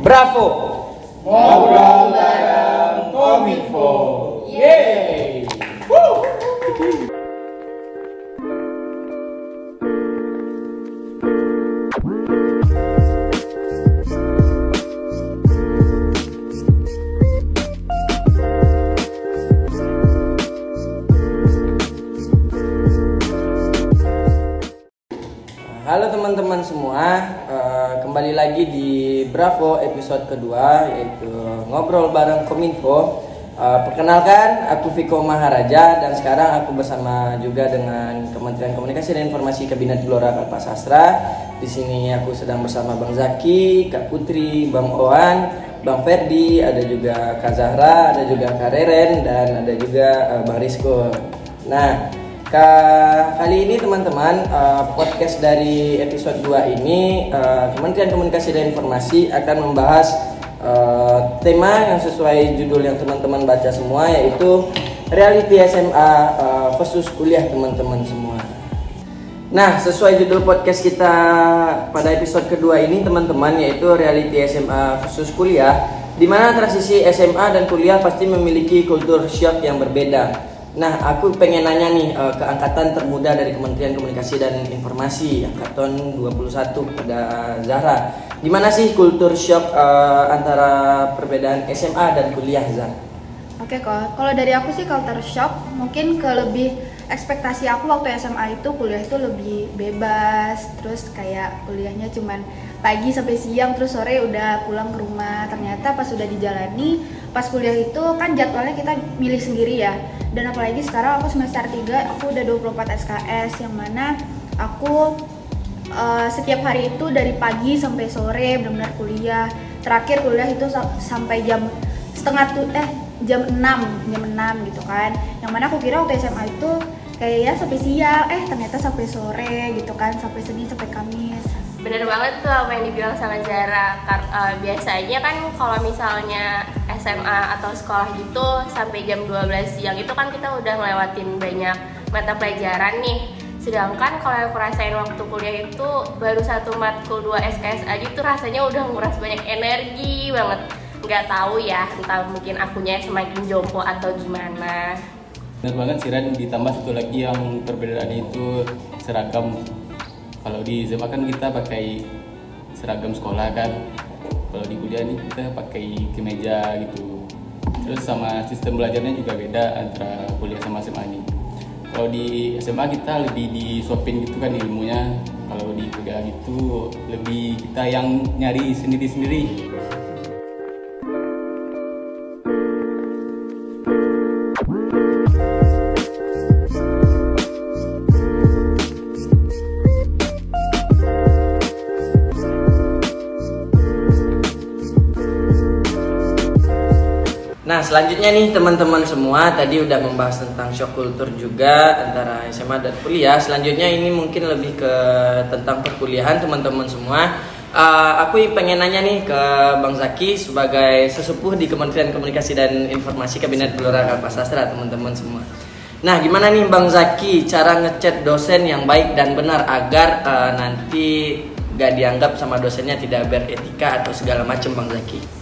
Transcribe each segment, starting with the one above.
Bravo. Ngobrol bareng Kominfo. Yeay. Halo teman-teman semua, Eh, kembali lagi di Bravo episode kedua yaitu ngobrol bareng Kominfo. Eh, perkenalkan, aku Viko Maharaja dan sekarang aku bersama juga dengan Kementerian Komunikasi dan Informasi Kabinet Gelora Kalpa Sastra. Di sini aku sedang bersama Bang Zaki, Kak Putri, Bang Oan, Bang Ferdi, ada juga Kak Zahra, ada juga Kak Reren dan ada juga eh, Bang Rizko. Nah, kali ini teman-teman eh, podcast dari episode 2 ini eh, Kementerian Komunikasi dan Informasi akan membahas eh, tema yang sesuai judul yang teman-teman baca semua yaitu reality SMA eh, versus kuliah teman-teman semua. Nah, sesuai judul podcast kita pada episode kedua ini teman-teman yaitu reality SMA khusus kuliah di mana transisi SMA dan kuliah pasti memiliki kultur shock yang berbeda. Nah, aku pengen nanya nih eh, ke angkatan termuda dari Kementerian Komunikasi dan Informasi angkatan 21 kepada Zahra. Gimana sih kultur shock eh, antara perbedaan SMA dan kuliah, Zahra? Oke kok, kalau dari aku sih culture shock mungkin ke lebih ekspektasi aku waktu SMA itu kuliah itu lebih bebas, terus kayak kuliahnya cuman pagi sampai siang terus sore udah pulang ke rumah. Ternyata pas udah dijalani, pas kuliah itu kan jadwalnya kita milih sendiri ya. Dan apalagi sekarang aku semester 3, aku udah 24 SKS yang mana aku Uh, setiap hari itu dari pagi sampai sore benar-benar kuliah terakhir kuliah itu sa- sampai jam setengah tuh eh jam 6 jam 6 gitu kan yang mana aku kira waktu SMA itu kayak ya sampai siang eh ternyata sampai sore gitu kan sampai Senin sampai Kamis Bener banget tuh apa yang dibilang sama Zara. Kar- eh, Biasanya kan kalau misalnya SMA atau sekolah gitu Sampai jam 12 siang itu kan kita udah ngelewatin banyak mata pelajaran nih. Sedangkan kalau aku rasain waktu kuliah itu Baru satu matkul 2 SKS aja tuh rasanya udah nguras banyak energi banget. Nggak tahu ya, entah mungkin akunya semakin jompo atau gimana. Benar banget sih Ren, ditambah satu lagi yang perbedaan itu seragam. Kalau di SMA kan kita pakai seragam sekolah kan. Kalau di kuliah nih kita pakai kemeja gitu. Terus sama sistem belajarnya juga beda antara kuliah sama SMA nih. Kalau di SMA kita lebih disuapin gitu kan ilmunya. Kalau di kuliah itu lebih kita yang nyari sendiri-sendiri. Selanjutnya nih teman-teman semua tadi udah membahas tentang shock culture juga antara SMA dan kuliah. Selanjutnya ini mungkin lebih ke tentang perkuliahan teman-teman semua. Eh, aku pengen nanya nih ke Bang Zaki sebagai sesepuh di Kementerian Komunikasi dan Informasi Kabinet Gelora Kalpa Sastra teman-teman semua. Nah gimana nih Bang Zaki cara ngechat dosen yang baik dan benar agar eh, nanti gak dianggap sama dosennya tidak beretika atau segala macam Bang Zaki?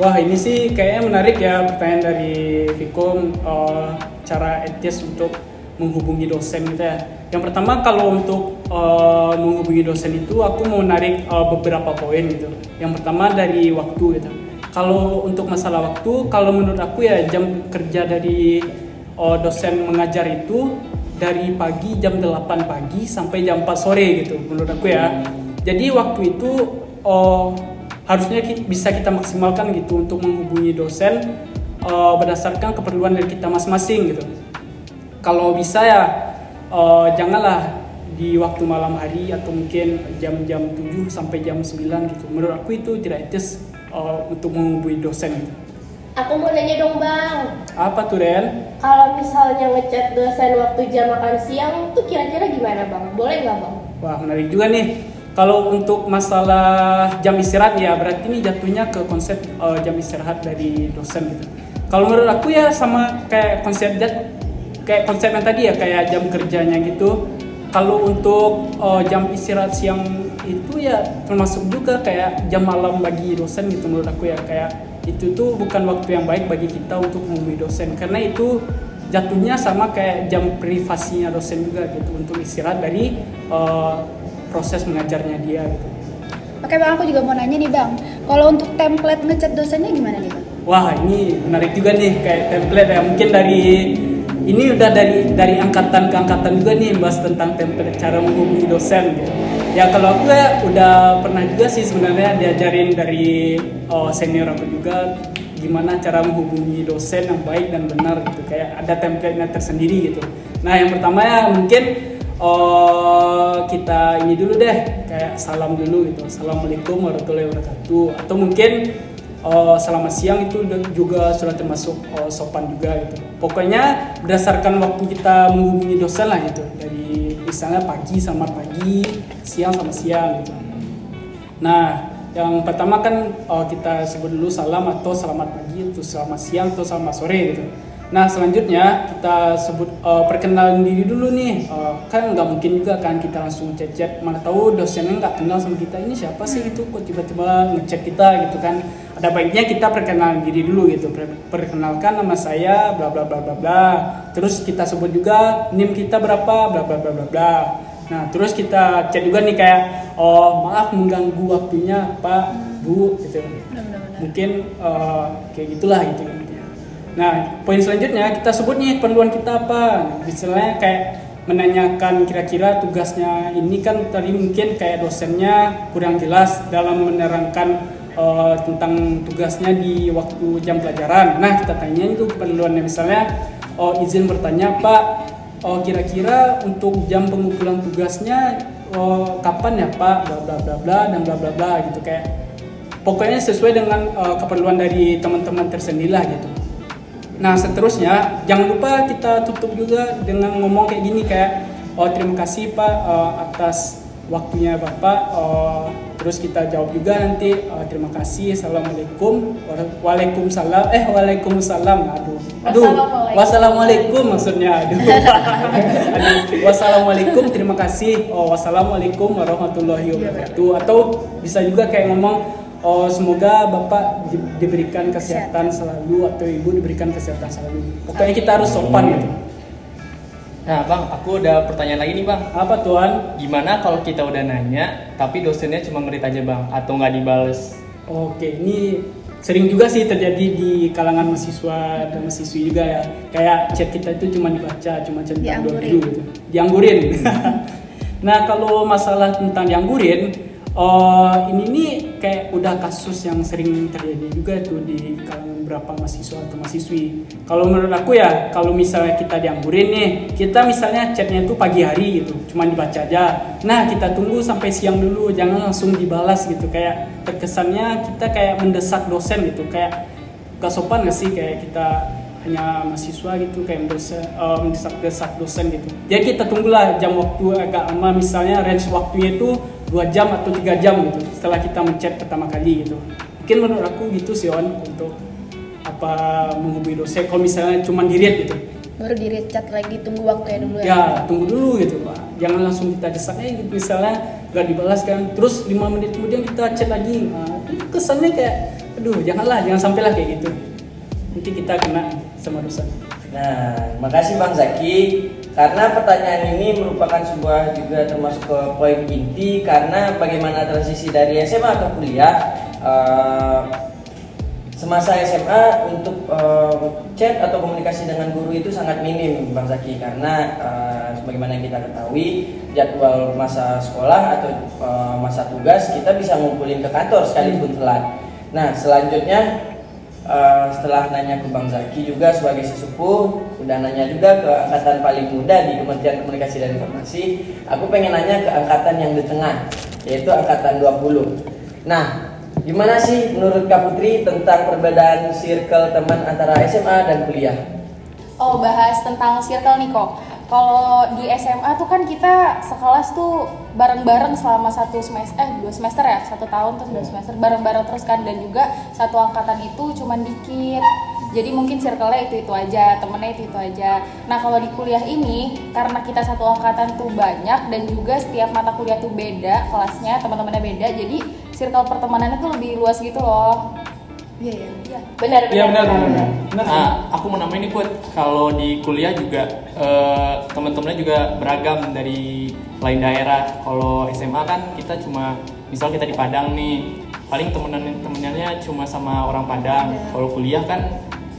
Wah ini sih kayaknya menarik ya pertanyaan dari Viko eh, cara etis untuk menghubungi dosen gitu ya. Yang pertama kalau untuk eh, menghubungi dosen itu aku mau narik eh, beberapa poin gitu. Yang pertama dari waktu gitu. Kalau untuk masalah waktu, kalau menurut aku ya jam kerja dari eh, dosen mengajar itu dari pagi jam 8 pagi sampai jam 4 sore gitu menurut aku ya. Jadi waktu itu oh, harusnya bisa kita maksimalkan gitu untuk menghubungi dosen eh, berdasarkan keperluan dari kita masing-masing gitu. Kalau bisa ya eh, janganlah di waktu malam hari atau mungkin jam-jam 7 sampai jam 9 gitu. Menurut aku itu tidak etis eh, untuk menghubungi dosen gitu. Aku mau nanya dong bang Apa tuh Ren? Kalau misalnya ngechat dosen waktu jam makan siang tuh kira-kira gimana bang? Boleh nggak bang? Wah menarik juga nih. Kalau untuk masalah jam istirahat ya berarti ini jatuhnya ke konsep eh, jam istirahat dari dosen gitu. Kalau menurut aku ya sama kayak konsep jat, kayak konsep yang tadi ya kayak jam kerjanya gitu. Kalau untuk eh, jam istirahat siang itu ya termasuk juga kayak jam malam bagi dosen gitu menurut aku ya kayak itu tuh bukan waktu yang baik bagi kita untuk menghubungi dosen karena itu jatuhnya sama kayak jam privasinya dosen juga gitu untuk istirahat dari uh, proses mengajarnya dia gitu. Oke bang, aku juga mau nanya nih bang, kalau untuk template ngechat dosennya gimana nih bang? Wah ini menarik juga nih kayak template ya mungkin dari ini udah dari dari angkatan ke angkatan juga nih bahas tentang template cara menghubungi dosen gitu. Ya kalau aku ya udah pernah juga sih sebenarnya diajarin dari oh, senior aku juga gimana cara menghubungi dosen yang baik dan benar gitu kayak ada template-nya tersendiri gitu. Nah yang pertama ya mungkin oh kita ini dulu deh kayak salam dulu gitu. Assalamualaikum warahmatullahi wabarakatuh. Atau mungkin oh, selamat siang itu juga sudah termasuk oh, sopan juga gitu. Pokoknya berdasarkan waktu kita menghubungi dosen lah gitu. Dari misalnya pagi sama pagi siang sama siang gitu. Nah yang pertama kan oh, kita sebut dulu salam atau selamat pagi atau selamat siang atau selamat sore gitu Nah selanjutnya kita sebut uh, perkenalan diri dulu nih. Uh, kan nggak mungkin juga kan kita langsung chat-chat. Mana tahu dosennya nggak kenal sama kita. Ini siapa sih itu? Kok tiba-tiba ngechat kita gitu kan? Ada baiknya kita perkenalan diri dulu gitu. Perkenalkan nama saya bla bla bla bla bla. Terus kita sebut juga nim kita berapa bla bla bla bla bla. Nah terus kita chat juga nih kayak oh maaf mengganggu waktunya pak bu gitu. Mungkin uh, kayak gitulah gitu Nah, poin selanjutnya kita sebut nih keperluan kita apa. Misalnya kayak menanyakan kira-kira tugasnya ini kan tadi mungkin kayak dosennya kurang jelas dalam menerangkan uh, tentang tugasnya di waktu jam pelajaran. Nah, kita tanya itu keperluannya misalnya oh izin bertanya Pak, oh kira-kira untuk jam pengumpulan tugasnya oh kapan ya Pak, bla bla bla bla dan bla bla bla gitu kayak pokoknya sesuai dengan uh, keperluan dari teman-teman tersendiri lah gitu. Nah seterusnya jangan lupa kita tutup juga dengan ngomong kayak gini kayak oh terima kasih Pak uh, atas waktunya Bapak. Uh, terus kita jawab juga nanti uh, terima kasih assalamualaikum waalaikumsalam eh waalaikumsalam aduh. Aduh wassalamualaikum maksudnya aduh, aduh wassalamualaikum terima kasih. Oh wassalamualaikum warahmatullahi wabarakatuh. Atau bisa juga kayak ngomong Oh, semoga Bapak di, diberikan kesehatan selalu atau Ibu diberikan kesehatan selalu. Pokoknya kita harus sopan gitu. Nah, Bang, aku udah pertanyaan lagi nih, Bang. Apa, Tuan? Gimana kalau kita udah nanya, tapi dosennya cuma ngerit aja, Bang, atau nggak dibales? Oke, ini sering juga sih terjadi di kalangan mahasiswa dan mahasiswi juga ya. Kayak chat kita itu cuma dibaca, cuma centang dua gitu. Dianggurin. nah, kalau masalah tentang dianggurin, Oh, ini nih kayak udah kasus yang sering terjadi juga tuh di kalangan beberapa mahasiswa atau mahasiswi. Kalau menurut aku ya, kalau misalnya kita dianggurin nih, kita misalnya chatnya tuh pagi hari gitu, cuma dibaca aja. Nah, kita tunggu sampai siang dulu, jangan langsung dibalas gitu. Kayak terkesannya kita kayak mendesak dosen gitu, kayak gak sopan gak sih kayak kita hanya mahasiswa gitu kayak uh, mendesak-desak dosen gitu. Ya kita tunggulah jam waktu agak lama misalnya range waktunya itu dua jam atau tiga jam gitu setelah kita mencet pertama kali gitu. Mungkin menurut aku gitu sih on untuk apa menghubungi dosen. Kalau misalnya cuma diriet gitu. Baru diriet chat lagi tunggu waktunya dulu ya? Ya tunggu dulu gitu pak. Jangan langsung kita desaknya gitu misalnya gak dibalas kan. Terus lima menit kemudian kita chat lagi. Nah, kesannya kayak aduh janganlah jangan sampailah kayak gitu. Nanti kita kena sama dosen. Nah makasih bang Zaki karena pertanyaan ini merupakan sebuah juga termasuk ke poin inti karena bagaimana transisi dari SMA ke kuliah uh, semasa SMA untuk uh, chat atau komunikasi dengan guru itu sangat minim Bang Zaki karena uh, sebagaimana kita ketahui jadwal masa sekolah atau uh, masa tugas kita bisa ngumpulin ke kantor sekalipun telat. Nah selanjutnya uh, setelah nanya ke Bang Zaki juga sebagai sesepuh udah nanya juga ke angkatan paling muda di Kementerian Komunikasi dan Informasi aku pengen nanya ke angkatan yang di tengah yaitu angkatan 20 nah gimana sih menurut Kak Putri tentang perbedaan circle teman antara SMA dan kuliah? Oh bahas tentang circle nih kok kalau di SMA tuh kan kita sekelas tuh bareng-bareng selama satu semester eh dua semester ya satu tahun terus dua semester bareng-bareng terus kan. Dan juga satu angkatan itu cuman dikit. Jadi mungkin circle-nya itu itu aja temennya itu itu aja. Nah kalau di kuliah ini karena kita satu angkatan tuh banyak dan juga setiap mata kuliah tuh beda kelasnya teman-temannya beda jadi circle pertemanannya tuh lebih luas gitu loh. Iya iya. Benar Iya benar benar benar. benar. Nah, aku mau nambahin nih Put, kalau di kuliah juga eh, teman-temannya juga beragam dari lain daerah. Kalau SMA kan kita cuma misal kita di Padang nih, paling temenan temenannya cuma sama orang Padang. Kalau kuliah kan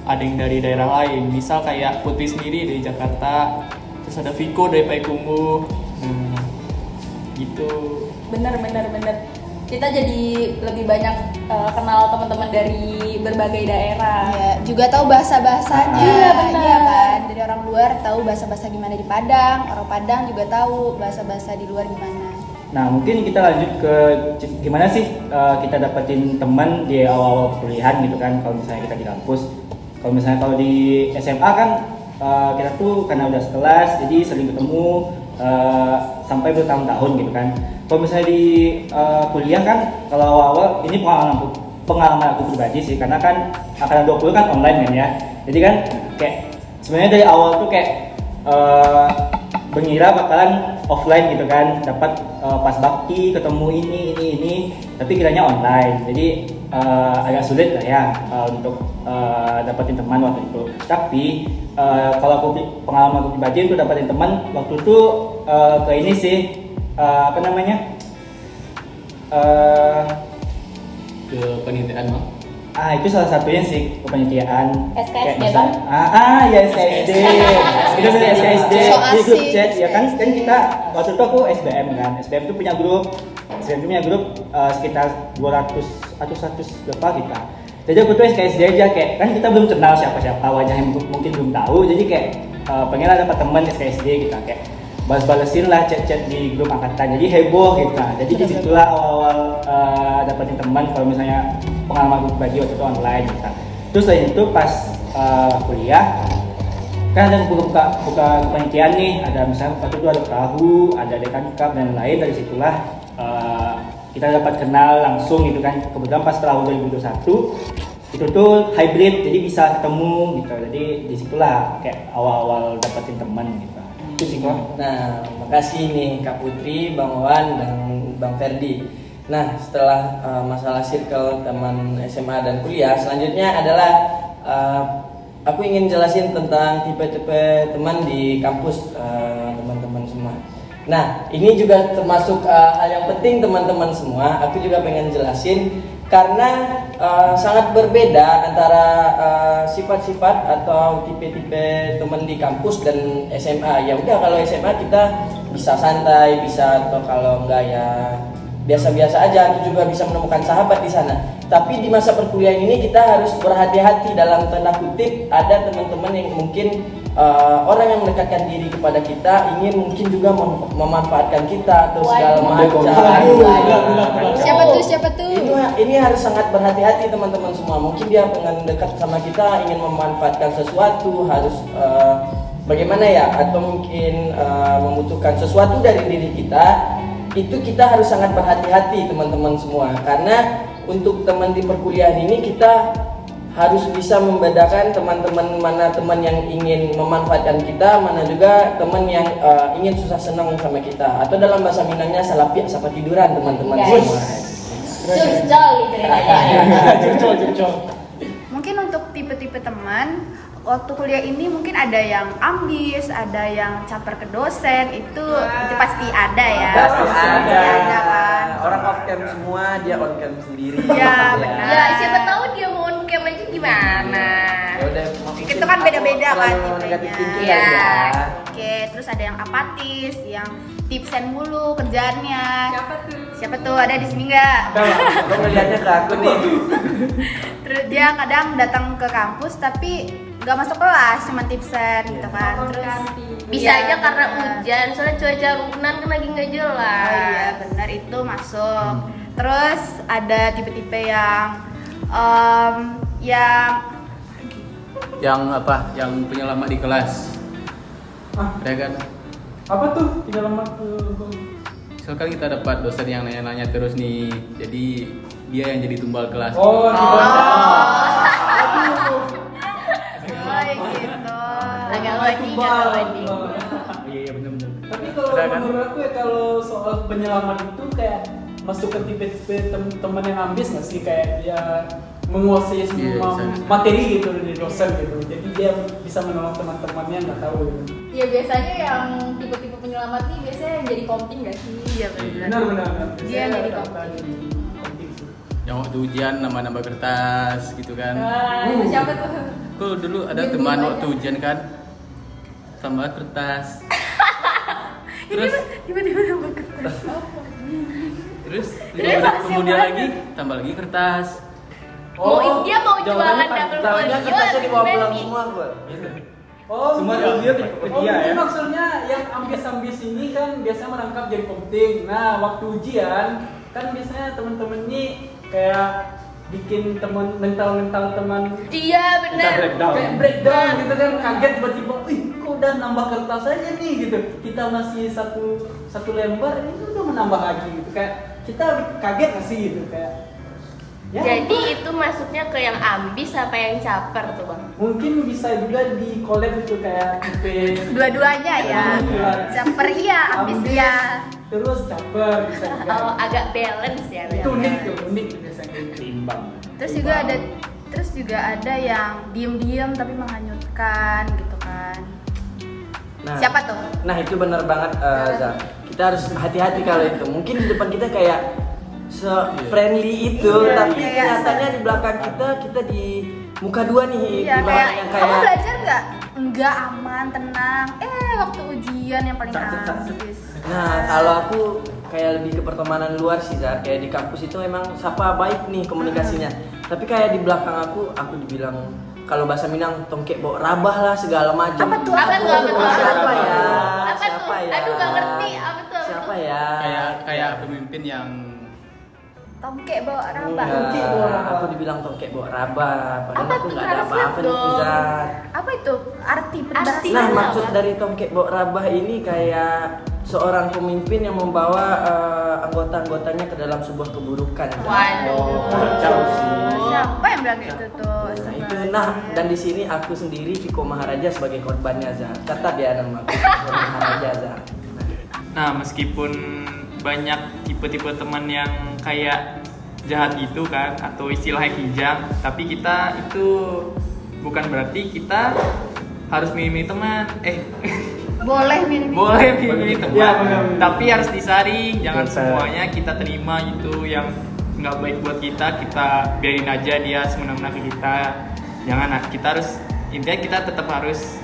ada yang dari daerah lain. Misal kayak Putri sendiri dari Jakarta, terus ada Viko dari Payakumbuh. Nah, gitu. bener bener bener kita jadi lebih banyak uh, kenal teman-teman dari berbagai daerah Iya, juga tahu bahasa bahasanya. Iya, benar. kan? Dari orang luar tahu bahasa bahasa gimana di Padang, orang Padang juga tahu bahasa bahasa di luar gimana. Nah mungkin kita lanjut ke gimana sih uh, kita dapetin teman di awal-awal kuliahan gitu kan kalau misalnya kita di kampus. Kalau misalnya kalau di SMA kan uh, kita tuh karena udah sekelas jadi sering ketemu uh, sampai bertahun-tahun gitu kan. Kalau misalnya di uh, kuliah kan kalau awal-awal ini pengalaman aku, pengalaman aku pribadi sih karena kan angkatan 20 kan online kan ya. Jadi kan kayak sebenarnya dari awal tuh kayak uh, mengira bakalan offline gitu kan dapat uh, pas bakti ketemu ini ini ini tapi kiranya online jadi uh, agak sulit lah ya uh, untuk uh, dapetin teman waktu itu. Tapi uh, kalau aku pengalaman aku pribadi untuk dapetin teman waktu itu uh, ke ini sih uh, apa namanya? Uh, ke penelitian bang Ah itu salah satunya sih kepanitiaan. SKSD, Bang? misal- Ah, ah ya SKSD Itu dari SKSD Di grup chat ya kan? Kan kita waktu itu aku SBM kan? SBM itu punya grup. SBM itu punya grup eh, sekitar 200 atau 100 berapa kita. Jadi aku tuh SKSD aja kayak kan kita belum kenal siapa-siapa wajahnya mungkin, mungkin belum tahu. Jadi kayak eh, pengen dapat teman SKSD kita kayak balas-balesin lah chat-chat di grup angkatan. Jadi heboh kita. Jadi di situlah awal-awal eh, dapetin teman kalau misalnya pengalaman bagi waktu itu online kita terus selain itu pas eh, kuliah kan ada buka buka buka kepanitiaan nih. Ada misalnya waktu itu ada perahu ada dekan cup dan lain dari situlah eh, kita dapat kenal langsung gitu kan. Kebetulan pas perahu 2021 itu tuh hybrid jadi bisa ketemu gitu. Jadi di situlah kayak awal-awal dapetin teman gitu. Itu sih kok Nah, makasih nih Kak Putri, Bang Wan, dan Bang Ferdi. Nah, setelah uh, masalah circle teman SMA dan kuliah, selanjutnya adalah uh, aku ingin jelasin tentang tipe-tipe teman di kampus uh, teman-teman semua. Nah, ini juga termasuk uh, hal yang penting teman-teman semua. Aku juga pengen jelasin karena uh, sangat berbeda antara uh, sifat-sifat atau tipe-tipe teman di kampus dan SMA. Ya udah kalau SMA kita bisa santai, bisa atau kalau enggak ya biasa-biasa aja. Aku juga bisa menemukan sahabat di sana. Tapi di masa perkuliahan ini kita harus berhati-hati dalam tanda kutip ada teman-teman yang mungkin uh, orang yang mendekatkan diri kepada kita ingin mungkin juga mem- memanfaatkan kita atau segala macam. Siapa tuh? Siapa tuh? Itu ini harus sangat berhati-hati teman-teman semua. Mungkin dia pengen dekat sama kita, ingin memanfaatkan sesuatu, harus eh, bagaimana ya? Atau mungkin eh, membutuhkan sesuatu dari diri kita. Itu kita harus sangat berhati-hati teman-teman semua. Karena untuk teman di perkuliahan ini kita harus bisa membedakan teman-teman mana teman yang ingin memanfaatkan kita, mana juga teman yang eh, ingin susah senang sama kita. Atau dalam bahasa Minangnya salah piak sama tiduran teman-teman Guys. semua. Curcol gitu ceritanya. Curcol, curcol. Mungkin untuk tipe-tipe teman waktu kuliah ini mungkin ada yang ambis, ada yang caper ke dosen, itu itu pasti ada ya. Pasti Pasti ada. ada kan. Orang off cam semua, dia on cam sendiri. Iya, benar. Ya siapa tahu dia mau on cam aja gimana. Ya udah, Itu kan beda-beda kan tipenya. Iya. kali ya. Oke, terus ada yang apatis, yang tipsen mulu kerjaannya. Siapa tuh? Siapa tuh? Ada di sini nggak? Lo ngeliatnya ke aku nih. Terus dia kadang datang ke kampus tapi nggak masuk kelas, cuma tipsen gitu kan. Terus Bisa Iya, aja karena hujan, soalnya cuaca runan kan lagi nggak jelas. Oh iya benar itu masuk. Terus ada tipe-tipe yang em, yang yang apa? Yang punya lama di kelas. Ah. ya kan? Apa tuh? Tidak lama ke misalkan kita dapat dosen yang nanya-nanya terus nih jadi dia yang jadi tumbal kelas. Oh, di bawah. Bodinya tuh, body. Iya iya benar-benar. Tapi kalau Ada kan? menurut aku ya kalau soal penyelamat itu kayak masuk ke tipe-tipe tem- teman yang ambis nggak sih kayak dia menguasai semua Iya, bisa. materi gitu dari dosen gitu. Jadi dia bisa menolong teman-temannya nggak tahu gitu. Ya biasanya yang tipe-tipe penyelamat nih biasanya yang jadi konting gak sih? Iya benar. Benar benar. Dia Biasanya jadi sih. yang waktu ujian nambah-nambah kertas gitu kan Nah, itu siapa tuh? Aku dulu ada Diem-diem teman aja. waktu ujian kan? Tambah kertas. Terus? Tiba-tiba nambah kertas. terus Terus kemudian lagi? tambah lagi kertas. Mau dia mau jualan Pak, double folio kertasnya dibawa gimana pulang semua kok. Oh, Semua mungkin- review ke- ke oh, dia ya? maksudnya yang ambis-ambis ini kan biasanya merangkap jadi penting. Nah, waktu ujian kan biasanya teman-teman ini kayak bikin teman mental-mental teman Iya benar. breakdown. kayak breakdown gitu kan kaget tiba-tiba, ih kok udah nambah kertas aja nih gitu. Kita masih satu satu lembar ini udah menambah lagi gitu kayak kita kaget nggak sih gitu kayak. ya, Jadi itu masuknya ke yang ambis apa yang caper tuh bang? mungkin bisa juga di collab itu kayak tipe Dua-duanya ya. Caper iya, Ambis, iya. terus caper bisa juga. Oh agak balance ya. itu unik tuh unik biasanya Terus juga ada terus juga ada yang diem-diem tapi menghanyutkan gitu kan. Nah, Siapa tuh? Nah itu benar banget eh, Zak. Kita harus hati-hati kalau itu. Mungkin di depan kita kayak se friendly itu, Iya, tapi kayak kenyataannya se- di belakang kita kita di muka dua nih Iya di kayak, yang kamu kayak belajar nggak? Enggak aman, tenang. Eh waktu ujian yang paling habis. Nah, kalau aku kayak lebih ke pertemanan luar sih, Zar. Kayak di kampus itu emang sapa baik nih komunikasinya. Tapi kayak di belakang aku, aku dibilang kalau bahasa Minang tongkek bawa rabah lah segala macam. Apa tuh? Apa tuh? Apa tuh? Siapa Apa ya? tuh? Apa Siapa tuh? ya? Aduh nggak ngerti. Apa tuh? Apa Siapa tuh? ya? kayak kayak pemimpin yang Tongkek bawa rabah. Enggak, Tongkek bawa rabah. aku dibilang tongkek bawa rabah, padahal Apa aku nggak ada apa-apa nih. Apa itu? Arti. Arti. Nah, maksud apa. dari tongkek bawa rabah ini kayak seorang pemimpin yang membawa eh, anggota-anggotanya ke dalam sebuah keburukan. Waduh. Kacau sih. Siapa yang bilang gitu tuh? Nah, itu nah dan di sini aku sendiri Viko Maharaja sebagai korbannya Zar. Catat ya nama aku Viko Maharaja Zar. Nah, meskipun banyak tipe-tipe teman yang kayak jahat itu kan atau istilahnya kijang, tapi kita itu bukan berarti kita harus milih teman. Eh, Boleh minum. boleh milih teman, Ya, tapi harus disaring. Jangan Betul. semuanya kita terima gitu yang nggak baik buat kita, kita biarin aja dia semena-mena ke kita. Jangan, nah, kita harus intinya kita tetap harus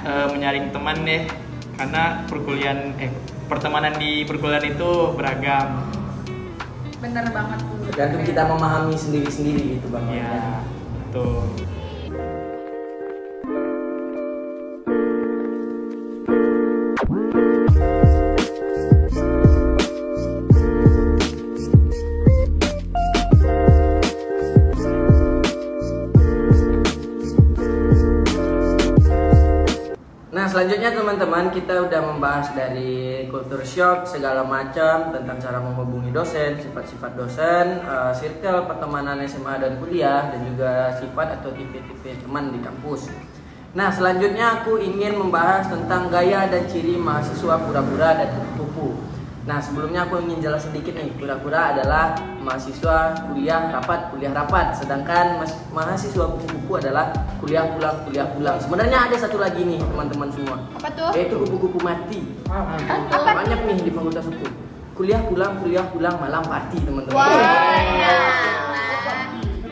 eh, menyaring teman deh, karena perkuliahan eh pertemanan di perkuliahan itu beragam. Bener banget tuh. Tergantung kita memahami sendiri-sendiri gitu Bang. Ya, tuh. Teman-teman kita udah membahas dari culture shock segala macam tentang cara menghubungi dosen, sifat-sifat dosen, eh, circle pertemanan SMA dan kuliah dan juga sifat atau tipe-tipe teman di kampus. Nah selanjutnya aku ingin membahas tentang gaya dan ciri mahasiswa pura-pura dan kupu-kupu. Nah sebelumnya aku ingin jelas sedikit nih. Pura-pura adalah mahasiswa kuliah rapat kuliah rapat. Sedangkan mas- mahasiswa kupu-kupu adalah kuliah pulang kuliah pulang. Sebenarnya ada satu lagi nih teman-teman semua. Apa tuh? yaitu kupu-kupu mati. Apa? banyak nih di fakultas hukum kuliah pulang kuliah pulang malam party teman-teman.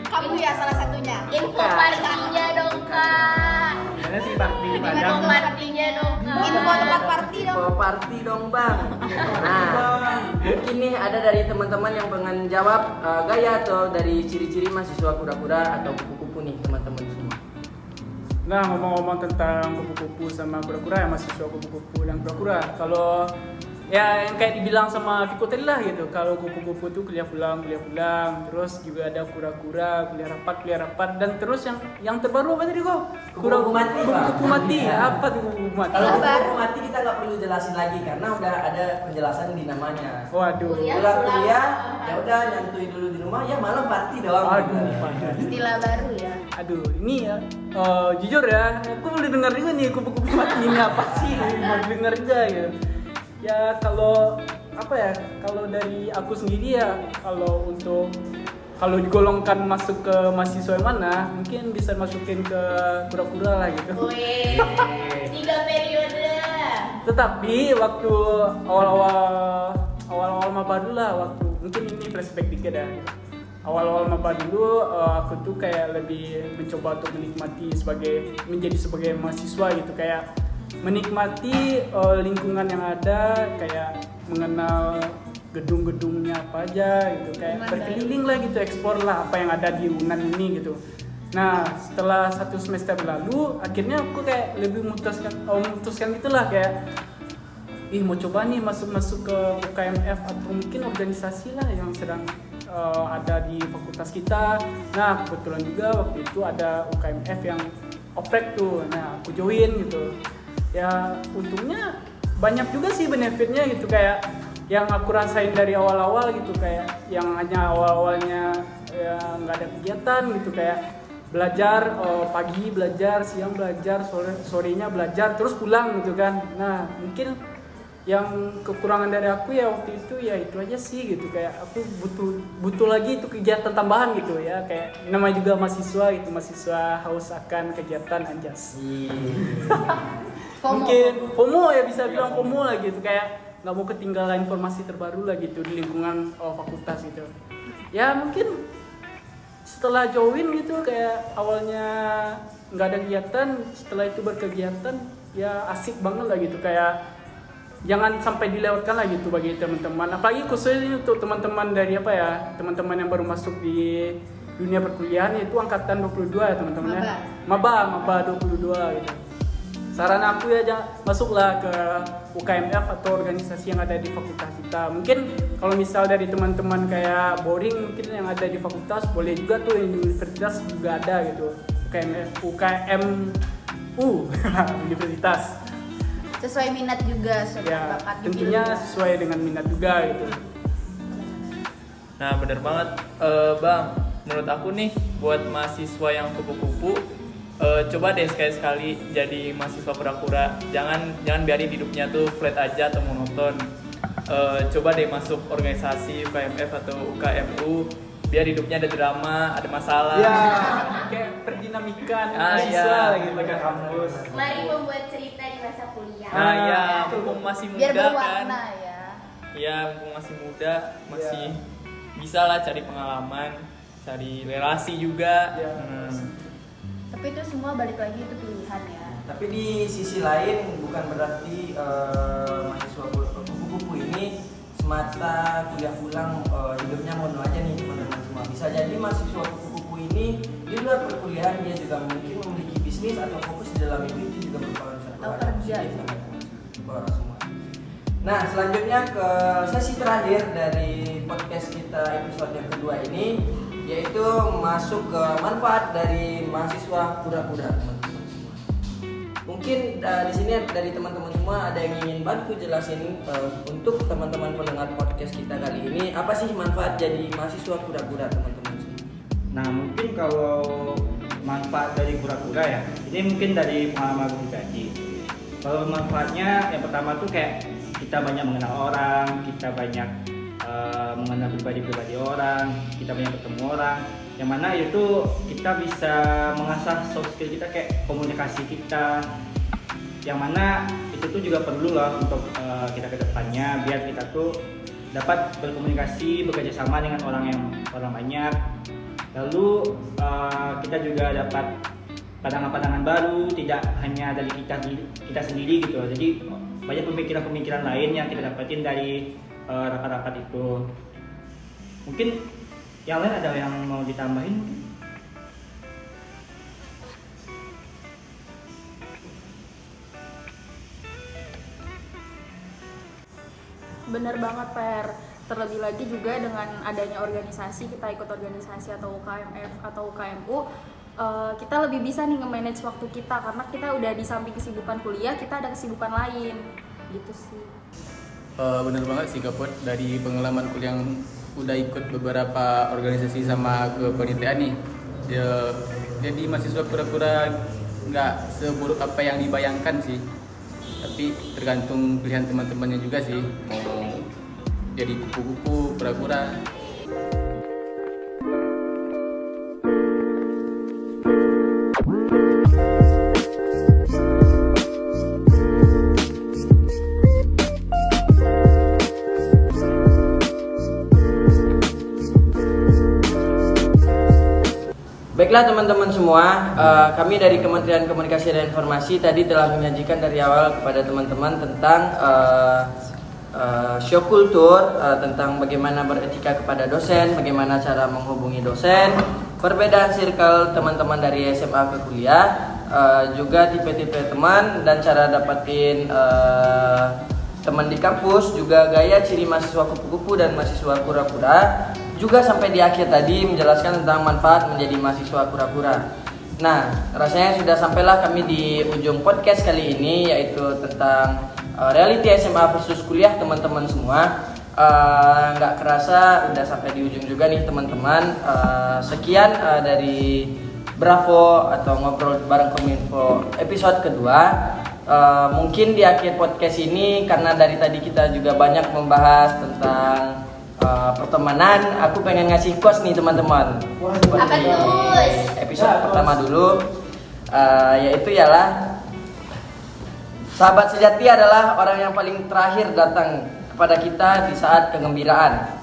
Kamu ya salah satunya. Info partinya dong kak. Gimana sih Pak di Info partinya dong kak. Info tempat party dong. Bang nah mungkin nih ada dari teman-teman yang pengen jawab eh, gaya atau dari ciri-ciri mahasiswa pura-pura atau kupu-kupu nih teman-teman semua Nah ngomong-ngomong tentang kupu-kupu sama kura-kura ya mahasiswa kupu-kupu dan kura-kura Kalau ya yang kayak dibilang sama Viko tadi lah gitu kalau kupu-kupu tuh kuliah pulang kuliah pulang terus juga ada kura-kura kuliah rapat kuliah rapat dan terus yang yang terbaru apa tadi kok Kupu-kupu mati, kupu-kupu mati Iya. apa tuh kupu-kupu mati Kalau Kabar. kupu mati kita nggak perlu jelasin lagi karena udah ada penjelasan di namanya. waduh Kuliah. Pulang kuliah, ya udah nyantui dulu di rumah, ya malam party doang. aduh gitu. Istilah baru ya. aduh ini ya eh, jujur ya aku boleh dengar juga nih kupu-kupu mati ini apa sih mau dengar juga gitu ya kalau apa ya kalau dari aku sendiri ya kalau untuk kalau digolongkan masuk ke mahasiswa yang mana mungkin bisa masukin ke kura-kura lah gitu. Wih, tiga periode. tetapi waktu awal-awal awal-awal maba dulu lah waktu mungkin ini flashback dikit ya. Awal-awal maba dulu eh, aku tuh kayak lebih mencoba untuk menikmati sebagai menjadi sebagai mahasiswa gitu. Kayak menikmati eh, lingkungan yang ada kayak mengenal gedung-gedungnya apa aja gitu kayak berkeliling lah gitu eksplor lah apa yang ada di Unan ini gitu Nah, setelah satu semester berlalu, akhirnya aku kayak lebih memutuskan, oh, memutuskan itulah kayak, ih mau coba nih masuk-masuk ke UKMF atau mungkin organisasi lah yang sedang eh, ada di fakultas kita. Nah, kebetulan juga waktu itu ada UKMF yang oprek tuh. Nah, aku join gitu. Ya, untungnya banyak juga sih benefitnya gitu kayak yang aku rasain dari awal-awal gitu kayak yang hanya awal-awalnya ya nggak ada kegiatan gitu kayak belajar eh, pagi belajar siang belajar sore sorenya belajar terus pulang gitu kan. Nah mungkin yang kekurangan dari aku ya waktu itu ya itu aja sih gitu kayak aku butuh butuh lagi itu kegiatan tambahan gitu ya kayak namanya juga mahasiswa gitu mahasiswa haus akan kegiatan anjas FOMO. mungkin FOMO ya bisa bilang FOMO lah gitu. Kayak nggak mau ketinggalan informasi terbaru lah gitu di lingkungan oh, fakultas gitu. Ya mungkin setelah join gitu kayak awalnya nggak ada kegiatan setelah itu berkegiatan ya asik banget lah gitu. Kayak jangan sampai dilewatkan lah gitu bagi teman-teman. Apalagi khususnya untuk teman-teman dari apa ya teman-teman yang baru masuk di dunia perkuliahan itu angkatan 22 ya teman-teman ya. Maba. Maba 22 gitu saran aku ya jangan masuklah ke UKMF atau organisasi yang ada di fakultas kita. Mungkin kalau misal dari teman-teman kayak boring mungkin yang ada di fakultas boleh juga tuh yang di universitas juga ada gitu. UKMF UKMU universitas. Sesuai minat juga, sesuai ya bakat tentunya juga. sesuai dengan minat juga gitu. Nah bener banget. Eh, Bang, menurut aku nih buat mahasiswa yang kupu-kupu eh, coba deh sekali-sekali jadi mahasiswa pura-pura jangan jangan biarin hidupnya tuh flat aja atau monoton Eh, coba deh masuk organisasi UKMF atau UKMU biar hidupnya ada drama ada masalah ya kayak perdinamikan Ah, mahasiswa iya. gitu ke kampus Mari membuat cerita di masa kuliah. nah ya Ah, mumpung masih Biar muda kan berwarna ya. Iya, mumpung masih muda, masih bisa lah cari pengalaman, cari relasi juga. Iya. Hmm. Tapi itu semua balik lagi itu pilihan ya. Tapi di sisi lain bukan berarti eh, mahasiswa ku- kupu-kupu ini semata kuliah pulang eh, hidupnya mono aja nih teman-teman semua. Bisa jadi mahasiswa kupu-kupu ini di luar perkuliahan dia juga mungkin memiliki bisnis atau fokus di dalam itu itu juga merupakan suatu Atau kerja. semua. Nah selanjutnya ke sesi terakhir dari podcast kita episode yang kedua ini yaitu masuk ke manfaat dari mahasiswa semua. Mungkin uh, di sini dari teman-teman semua ada yang ingin bantu jelasin uh, untuk teman-teman pendengar podcast kita kali ini apa sih manfaat jadi mahasiswa pura-pura teman-teman semua. Nah mungkin kalau manfaat dari kura-kura ya, ini mungkin dari pengalaman pribadi. Kalau manfaatnya yang pertama tuh kayak kita banyak mengenal orang, kita banyak eh, mengenal pribadi-pribadi orang, kita banyak ketemu orang. Yang mana itu kita bisa mengasah soft skill kita kayak komunikasi kita. Yang mana itu tuh juga perlu lah untuk eh, kita ke depannya biar kita tuh dapat berkomunikasi bekerja sama dengan orang yang orang banyak lalu eh, kita juga dapat pandangan-pandangan baru tidak hanya dari kita kita sendiri gitu jadi banyak pemikiran-pemikiran lain yang kita dapetin dari eh, rapat-rapat itu mungkin yang lain ada yang mau ditambahin? Bener banget Per. Terlebih lagi juga dengan adanya organisasi, kita ikut organisasi atau UKMF atau UKMU, eh, kita lebih bisa nih nge-manage waktu kita karena kita udah di samping kesibukan kuliah, kita ada kesibukan lain. Gitu sih. Eh, bener banget sih Kapot dari pengalaman kuliah yang udah ikut beberapa organisasi sama kepanitiaan nih ya, jadi mahasiswa kura-kura nggak seburuk apa yang dibayangkan sih. Tapi tergantung pilihan teman-temannya juga sih. Mau jadi kupu-kupu kura-kura Baiklah teman-teman semua, eh, kami dari Kementerian Komunikasi dan Informasi tadi telah menyajikan dari awal kepada teman-teman tentang eh, eh, show kultur, tentang bagaimana beretika kepada dosen, bagaimana cara menghubungi dosen, perbedaan circle teman-teman dari SMA ke kuliah, juga tipe-tipe teman dan cara dapatin teman di kampus, juga gaya ciri mahasiswa kupu-kupu dan mahasiswa kura-kura, juga sampai di akhir tadi menjelaskan tentang manfaat menjadi mahasiswa kura-kura. Nah, rasanya sudah sampailah kami di ujung podcast kali ini yaitu tentang uh, reality SMA versus kuliah teman-teman semua. Uh, Nggak kerasa udah sampai di ujung juga nih teman-teman. Uh, sekian uh, dari Bravo atau ngobrol bareng Kominfo episode kedua. Uh, mungkin di akhir podcast ini karena dari tadi kita juga banyak membahas tentang uh, pertemanan, aku pengen ngasih quotes nih teman-teman. Apa? Episode pertama dulu, uh, yaitu ialah sahabat sejati adalah orang yang paling terakhir datang kepada kita di saat kegembiraan.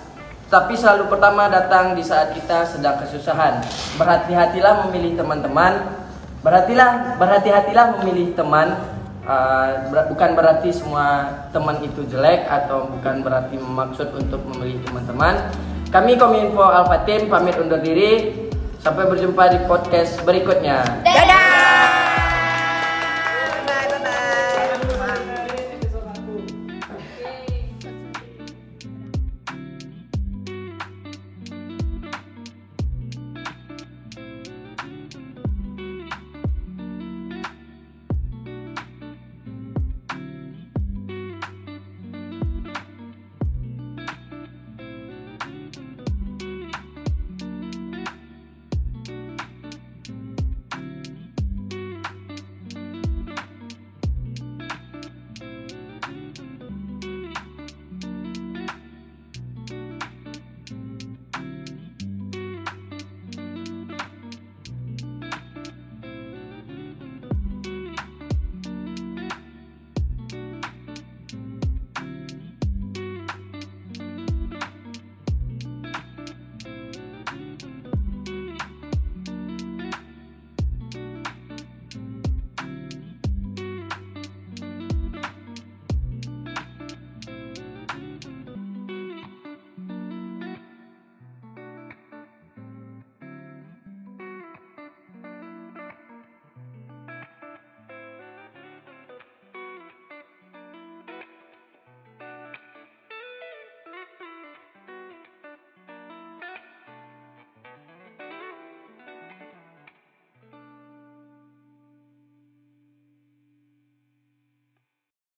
Tapi selalu pertama datang di saat kita sedang kesusahan. Berhati-hatilah memilih teman-teman. Berhatilah, berhati-hatilah memilih teman. Uh, ber- bukan berarti semua teman itu jelek atau bukan berarti maksud untuk memilih teman-teman. Kami Kominfo Team pamit undur diri. Sampai berjumpa di podcast berikutnya. Dadah!